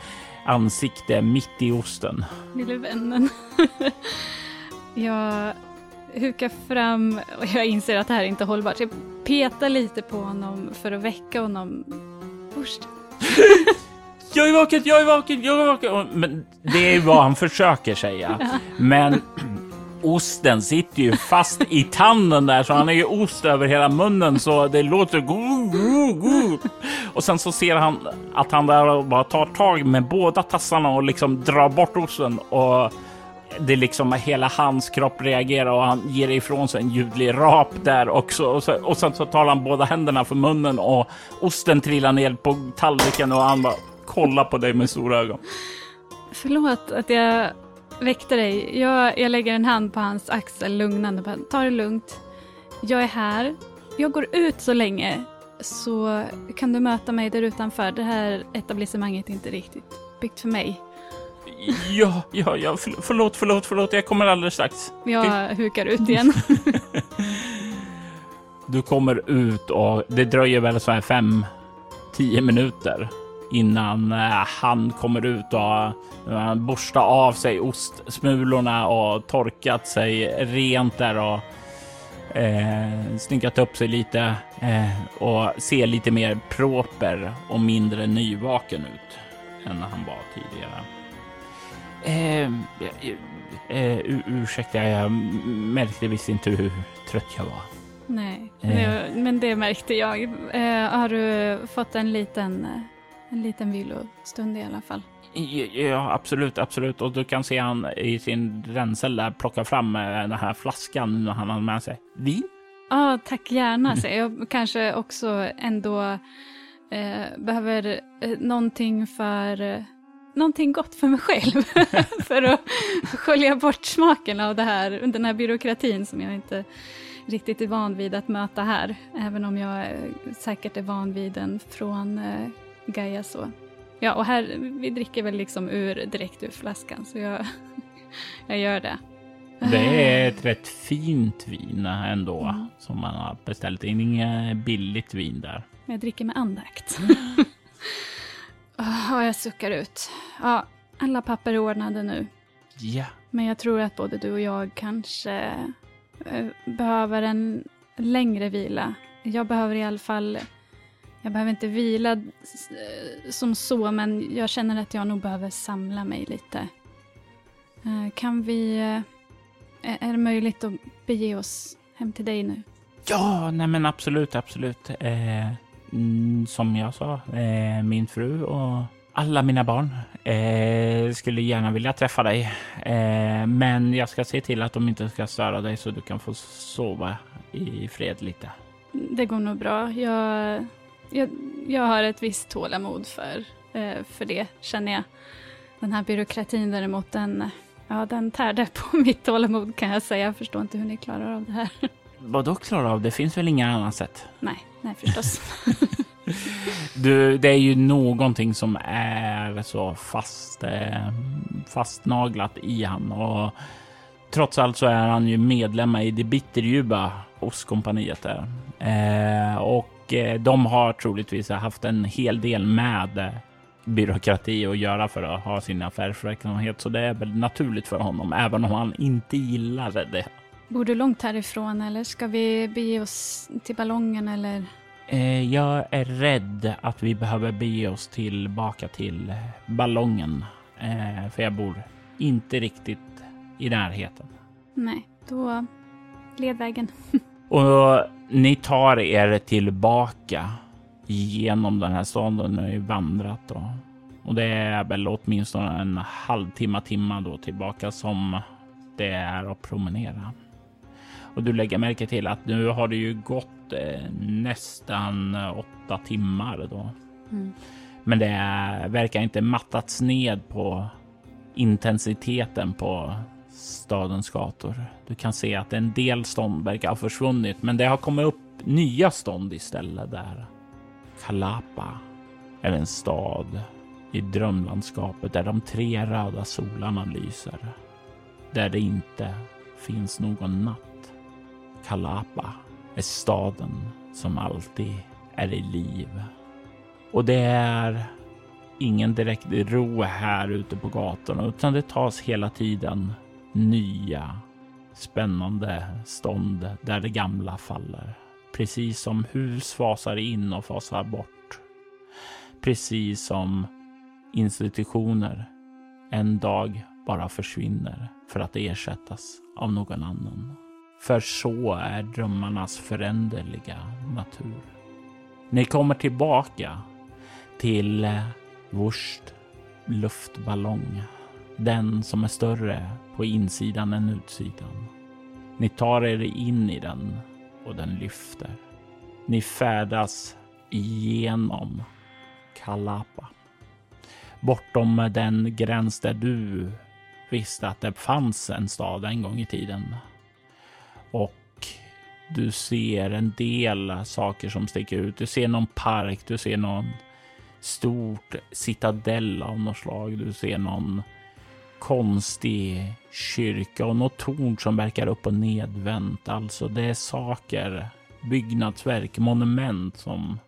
ansikte mitt i osten. Lille vännen. jag hukar fram och jag inser att det här är inte hållbart. Jag petar lite på honom för att väcka honom. Först. jag är vaken, jag är vaken, jag är vaken. Men det är vad han försöker säga. Men osten sitter ju fast i tanden där så han är ju ost över hela munnen så det låter go, go, go. Och sen så ser han att han där bara tar tag med båda tassarna och liksom drar bort osten och det liksom hela hans kropp reagerar och han ger ifrån sig en ljudlig rap där också. Och, så, och sen så tar han båda händerna för munnen och osten trillar ner på tallriken och han bara kollar på dig med stora ögon. Förlåt att jag väckte dig. Jag, jag lägger en hand på hans axel lugnande. Bara, Ta det lugnt. Jag är här. Jag går ut så länge så kan du möta mig där utanför. Det här etablissemanget är inte riktigt byggt för mig. Ja, ja, ja, förlåt, förlåt, förlåt, jag kommer alldeles strax. Jag hukar ut igen. du kommer ut och det dröjer väl så här fem, tio minuter innan eh, han kommer ut och uh, borstar av sig ostsmulorna och torkat sig rent där och eh, snyggat upp sig lite eh, och ser lite mer proper och mindre nyvaken ut än han var tidigare. Eh, eh, eh ursäkta, jag märkte visst inte hur trött jag var. Nej, eh. men det märkte jag. Eh, har du fått en liten en liten vilostund i alla fall. Ja, absolut, absolut. Och du kan se han i sin ränsel där plocka fram eh, den här flaskan han har med sig. Vin? Ja, tack gärna. Så jag kanske också ändå eh, behöver eh, någonting för eh, någonting gott för mig själv. för att skölja bort smaken av det här, den här byråkratin som jag inte riktigt är van vid att möta här. Även om jag säkert är van vid den från eh, Gaia så. Ja, och här, vi dricker väl liksom ur, direkt ur flaskan, så jag, jag gör det. Det är ett rätt fint vin ändå mm. som man har beställt. Är inget billigt vin där. Jag dricker med andakt. oh, jag suckar ut. Ja, alla papper är ordnade nu. Ja. Men jag tror att både du och jag kanske uh, behöver en längre vila. Jag behöver i alla fall jag behöver inte vila eh, som så, men jag känner att jag nog behöver samla mig lite. Eh, kan vi... Eh, är det möjligt att bege oss hem till dig nu? Ja, nej men absolut, absolut. Eh, mm, som jag sa, eh, min fru och alla mina barn eh, skulle gärna vilja träffa dig. Men jag ska se till att de inte ska störa dig så du kan få sova i fred lite. Det går nog bra. Jag jag, jag har ett visst tålamod för, eh, för det, känner jag. Den här byråkratin däremot, den, ja, den tärde på mitt tålamod kan jag säga. Jag förstår inte hur ni klarar av det här. Vadå klarar av? Det finns väl inga annat sätt? Nej, nej förstås. du, det är ju någonting som är så fast, eh, fastnaglat i han och trots allt så är han ju medlem i det bitterljuva Ostkompaniet där. Eh, och Eh, de har troligtvis haft en hel del med eh, byråkrati att göra för att ha sin affärsverksamhet. Så det är väl naturligt för honom, även om han inte gillar det. Bor du långt härifrån eller ska vi bege oss till ballongen eller? Jag är rädd att vi behöver bege oss tillbaka till ballongen. För jag bor inte riktigt i närheten. Nej, då led vägen. Och ni tar er tillbaka genom den här staden. Ni har ju vandrat då. Och det är väl åtminstone en halvtimme, timma då tillbaka som det är att promenera. Och du lägger märke till att nu har det ju gått eh, nästan åtta timmar då. Mm. Men det är, verkar inte mattats ned på intensiteten på stadens gator. Du kan se att en del stånd verkar ha försvunnit, men det har kommit upp nya stånd istället där. Kalapa är en stad i drömlandskapet där de tre röda solarna lyser. Där det inte finns någon natt. Kalapa är staden som alltid är i liv. Och det är ingen direkt ro här ute på gatorna utan det tas hela tiden nya spännande stånd där det gamla faller. Precis som hus fasar in och fasar bort. Precis som institutioner en dag bara försvinner för att ersättas av någon annan. För så är drömmarnas föränderliga natur. Ni kommer tillbaka till Wurst luftballong. Den som är större på insidan än utsidan. Ni tar er in i den och den lyfter. Ni färdas igenom Kalapa. Bortom den gräns där du visste att det fanns en stad en gång i tiden. Och du ser en del saker som sticker ut. Du ser någon park, du ser någon stort citadell av något slag. Du ser någon konstig kyrka och något torn som verkar upp och nedvänt. Alltså det är saker, byggnadsverk, monument som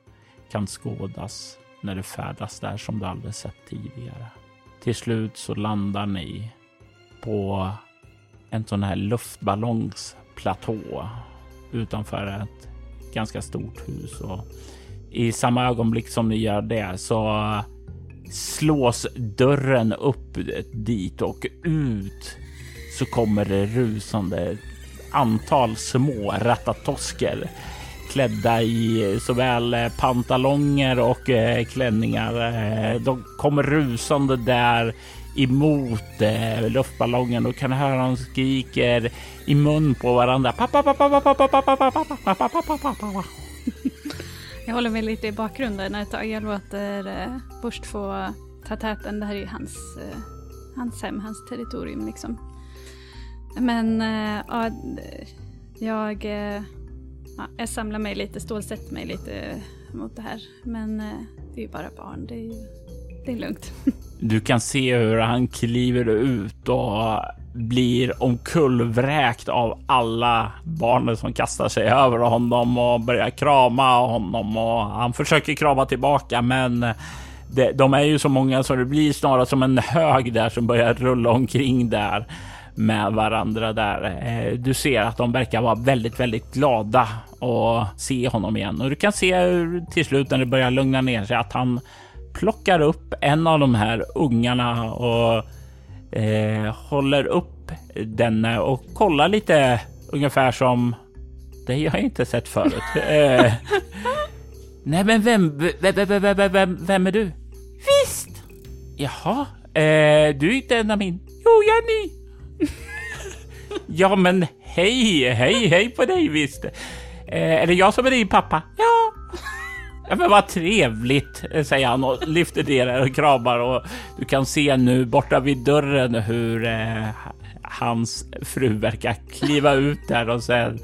kan skådas när du färdas där som du aldrig sett tidigare. Till slut så landar ni på en sån här luftballongsplatå utanför ett ganska stort hus och i samma ögonblick som ni gör det så slås dörren upp dit och ut så kommer det rusande antal små ratatosker klädda i såväl pantalonger och klänningar. De kommer rusande där emot eh, luftballongen. och kan höra dem skriker i mun på varandra. Jag håller mig lite i bakgrunden ett tag. Jag låter eh, Burst få ta täten. Det här är ju hans, eh, hans hem, hans territorium liksom. Men eh, ja, jag, eh, ja, jag samlar mig lite, stålsätter mig lite mot det här. Men eh, det är ju bara barn, det är, ju, det är lugnt. Du kan se hur han kliver ut och blir omkullvräkt av alla barnen som kastar sig över honom och börjar krama honom och han försöker krama tillbaka men det, de är ju så många så det blir snarare som en hög där som börjar rulla omkring där med varandra där. Eh, du ser att de verkar vara väldigt, väldigt glada att se honom igen och du kan se hur till slut när det börjar lugna ner sig att han plockar upp en av de här ungarna och eh, håller upp den och kollar lite ungefär som det jag inte sett förut. eh, nej, men vem, vem, vem, vem, vem är du? Visst! Jaha, eh, du är inte en av min. Jo, jag är ny. ja, men hej, hej, hej på dig visst. Eh, är det jag som är din pappa? Ja. Ja, men vad trevligt, eh, säger han och lyfter ner och kramar och du kan se nu borta vid dörren hur eh, hans fru verkar kliva ut där och sen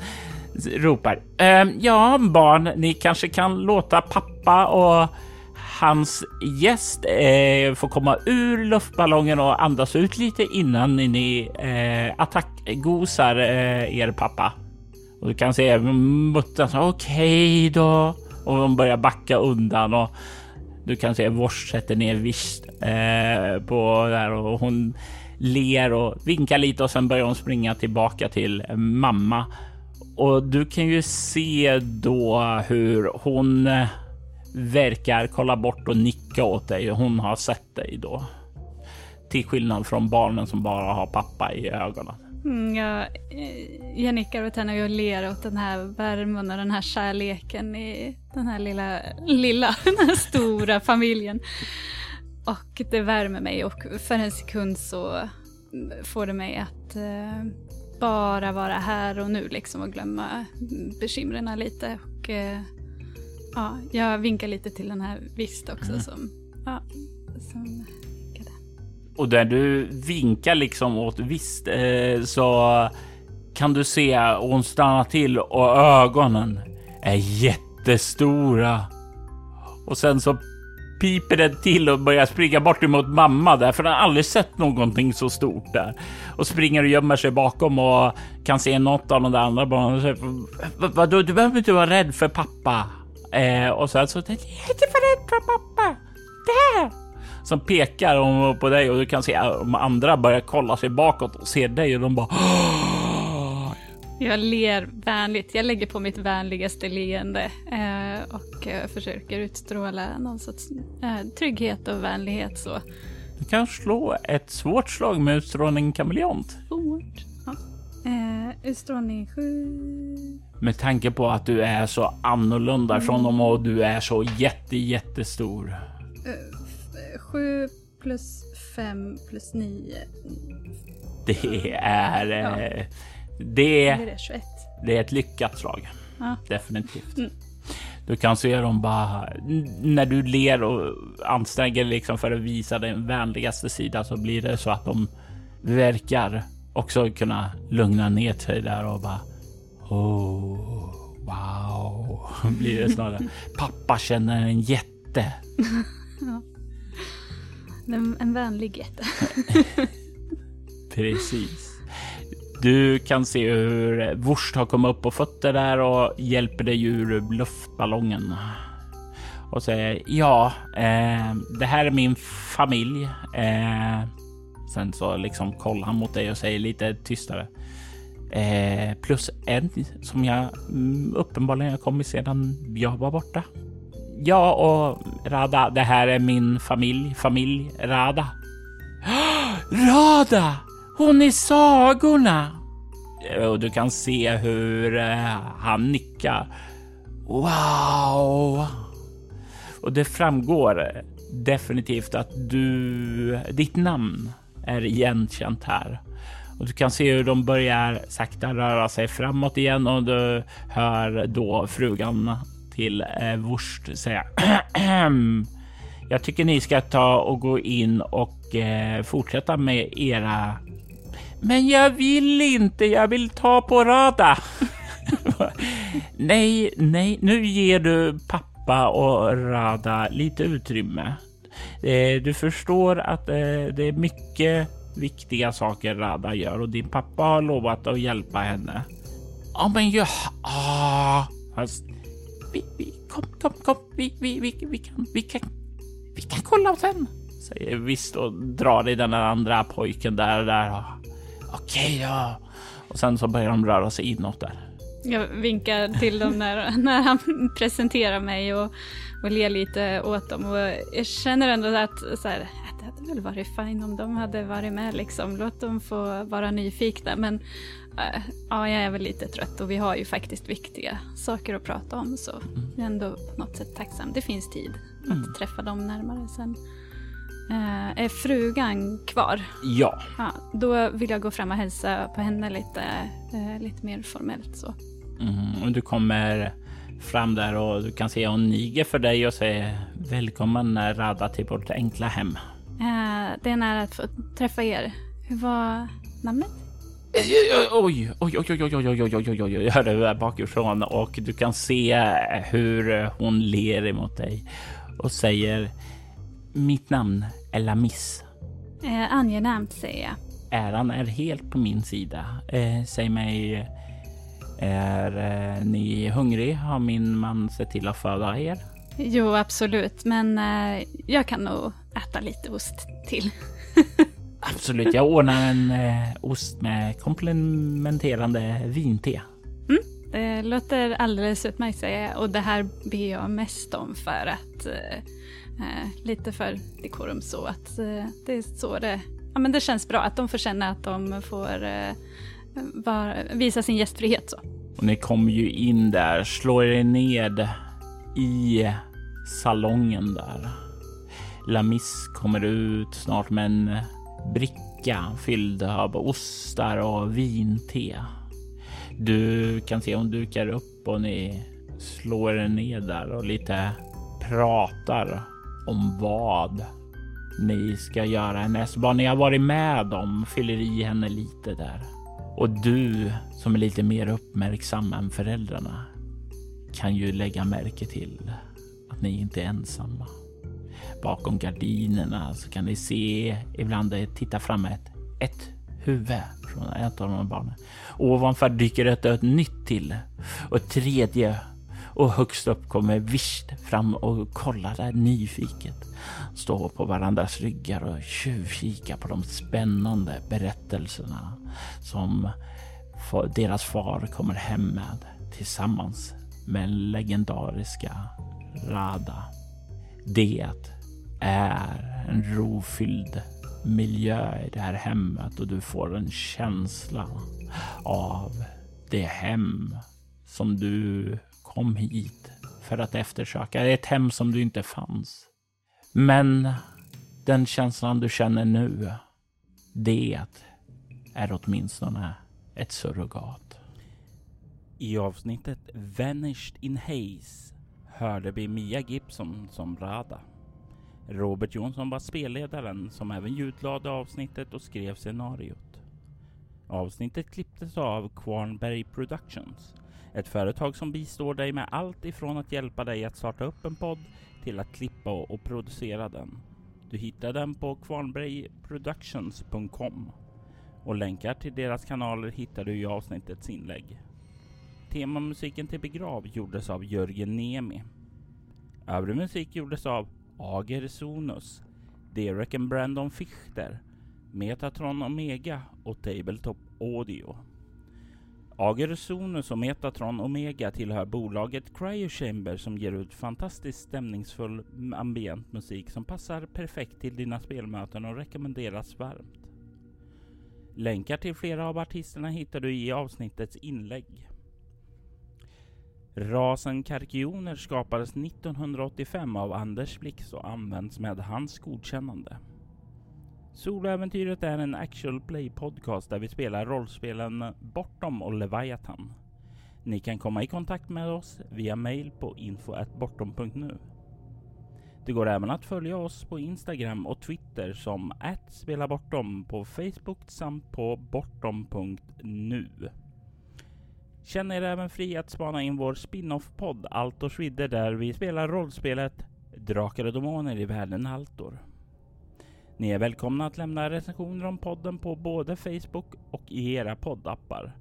ropar. Eh, ja, barn, ni kanske kan låta pappa och hans gäst eh, får komma ur luftballongen och andas ut lite innan ni eh, attackgosar eh, er pappa. Och du kan se muttern. okej okay då och de börjar backa undan och du kan se Vors sätter ner visst eh, på där och hon ler och vinkar lite och sen börjar hon springa tillbaka till mamma. Och du kan ju se då hur hon eh, verkar kolla bort och nicka åt dig. Hon har sett dig då. Till skillnad från barnen som bara har pappa i ögonen. Mm, jag, eh, jag nickar åt henne och jag ler åt den här värmen och den här kärleken i den här lilla, lilla, den här stora familjen. Och det värmer mig och för en sekund så får det mig att uh, bara vara här och nu liksom och glömma bekymren lite. Och uh, ja, jag vinkar lite till den här Vist också mm. som, ja, som och där du vinkar liksom åt visst eh, så kan du se och hon stannar till och ögonen är jättestora. Och sen så piper den till och börjar springa bort emot mamma där, för den har aldrig sett någonting så stort där. Och springer och gömmer sig bakom och kan se något av de där andra barnen. Vadå, du behöver inte vara rädd för pappa. Eh, och sen så, jag är inte för rädd för pappa. Där! Som pekar på dig och du kan se de andra börjar kolla sig bakåt och ser dig och de bara jag ler vänligt. Jag lägger på mitt vänligaste leende eh, och eh, försöker utstråla någon sorts eh, trygghet och vänlighet. Så. Du kan slå ett svårt slag med utstrålning kameleont. Svårt? Ja. Eh, utstrålning 7. Med tanke på att du är så annorlunda mm. från dem och du är så jätte, jättestor. Uh, 7 plus 5 plus 9. Det är... Ja. Eh, det, är 21. det är ett lyckat slag. Ja. Definitivt. Mm. Du kan se dem bara när du ler och anstränger liksom för att visa den vänligaste sidan så blir det så att de verkar också kunna lugna ner sig där och bara oh, wow blir det snarare. Pappa känner en jätte. ja. En, en vänlig jätte. Precis. Du kan se hur Wurst har kommit upp på fötter där och hjälper dig ur luftballongen. Och säger ja, eh, det här är min familj. Eh, sen så liksom kollar han mot dig och säger lite tystare. Eh, plus en som jag mm, uppenbarligen har kommit sedan jag var borta. Jag och Rada, det här är min familj. Familj Rada. Rada! Hon är sagorna! Och du kan se hur eh, han nickar. Wow! Och det framgår eh, definitivt att du, ditt namn är igenkänt här. Och du kan se hur de börjar sakta röra sig framåt igen och du hör då frugan till eh, Wurst säga Jag tycker ni ska ta och gå in och eh, fortsätta med era... Men jag vill inte, jag vill ta på Rada. nej, nej, nu ger du pappa och Rada lite utrymme. Eh, du förstår att eh, det är mycket viktiga saker Rada gör och din pappa har lovat att hjälpa henne. Ja, men jag... ah, fast vi, vi, kom, kom, kom, vi, vi, vi, vi, kan, vi kan, vi kan kolla sen, säger visst och drar i den andra pojken där, där. Okej, okay, ja. Och sen så börjar de röra sig inåt där. Jag vinkar till dem när, när han presenterar mig och, och ler lite åt dem. Och jag känner ändå att så här, det hade väl varit fint om de hade varit med liksom. Låt dem få vara nyfikna. Men ja, jag är väl lite trött och vi har ju faktiskt viktiga saker att prata om. Så jag är ändå på något sätt tacksam. Det finns tid att mm. träffa dem närmare sen. Äh, är frugan kvar? Ja. ja. Då vill jag gå fram och hälsa på henne lite, äh, lite mer formellt så. Mm, och du kommer fram där och du kan se hon niger för dig och säger välkommen Rada till vårt enkla hem. Eh, det är nära att få träffa er. Hur var namnet? Oj, oj, oj, oj, oj, oj, oj, oj, oj, oj, jag hör det bakifrån och du kan se hur hon ler emot dig och säger mitt namn är Lamis. Eh, angenämt säger jag. Äran är helt på min sida. Eh, säg mig, är eh, ni hungrig? Har min man sett till att föda er? Jo, absolut, men eh, jag kan nog äta lite ost till. Absolut, jag ordnar en eh, ost med komplementerande vinte. Mm, det låter alldeles utmärkt säger jag och det här ber jag mest om för att eh, eh, lite för dekorum så att eh, det är så det, ja men det känns bra att de får känna att de får eh, var, visa sin gästfrihet så. Och ni kommer ju in där, slår er ned i salongen där. Lamis kommer ut snart med en bricka fylld av ostar och vinte. Du kan se hon dukar upp och ni slår er ner där och lite pratar om vad ni ska göra härnäst. Vad ni har varit med om fyller i henne lite där. Och du som är lite mer uppmärksam än föräldrarna kan ju lägga märke till att ni inte är ensamma. Bakom gardinerna så kan ni se ibland titta fram ett, ett huvud från ett av de här barnen. Ovanför dyker ett, ett nytt till och ett tredje och högst upp kommer Visht fram och kollar där nyfiket. Står på varandras ryggar och tjuvkikar på de spännande berättelserna som deras far kommer hem med tillsammans med legendariska Rada. Det är en rofylld miljö i det här hemmet och du får en känsla av det hem som du kom hit för att eftersöka. Det är Ett hem som du inte fanns. Men den känslan du känner nu, det är åtminstone ett surrogat. I avsnittet Vanished in Haze hörde vi Mia Gibson som Rada. Robert Jonsson var spelledaren som även ljudlade avsnittet och skrev scenariot. Avsnittet klipptes av Kvarnberg Productions, ett företag som bistår dig med allt ifrån att hjälpa dig att starta upp en podd till att klippa och producera den. Du hittar den på kvarnbergproductions.com och länkar till deras kanaler hittar du i avsnittets inlägg. Temamusiken till Begrav gjordes av Jörgen Nemi. Övrig musik gjordes av Ager Sonus, Derek and Brandon Fichter, Metatron Omega och Tabletop Audio. Ager Sonus och Metatron Omega tillhör bolaget Cryo Chamber som ger ut fantastiskt stämningsfull ambient musik som passar perfekt till dina spelmöten och rekommenderas varmt. Länkar till flera av artisterna hittar du i avsnittets inlägg. Rasen karkioner skapades 1985 av Anders Blix och används med hans godkännande. Soloäventyret är en actual play podcast där vi spelar rollspelen Bortom och Leviathan. Ni kan komma i kontakt med oss via mail på info.bortom.nu. Det går även att följa oss på Instagram och Twitter som @spelabortom på Facebook samt på bortom.nu. Känn er även fri att spana in vår spin-off-podd Altor Svidder där vi spelar rollspelet Drakar och Demoner i världen Altor. Ni är välkomna att lämna recensioner om podden på både Facebook och i era poddappar.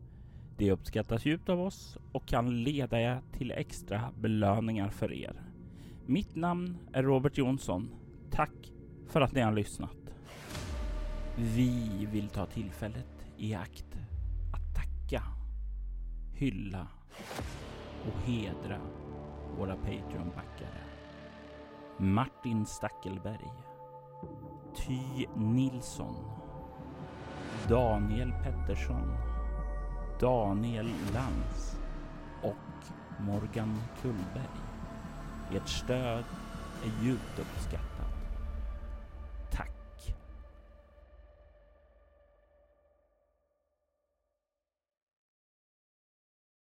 Det uppskattas djupt av oss och kan leda er till extra belöningar för er. Mitt namn är Robert Jonsson. Tack för att ni har lyssnat. Vi vill ta tillfället i akt att tacka, hylla och hedra våra Patreon-backare. Martin Stackelberg Ty Nilsson Daniel Pettersson Daniel Lantz och Morgan Kullberg. Ert stöd är djupt uppskattat.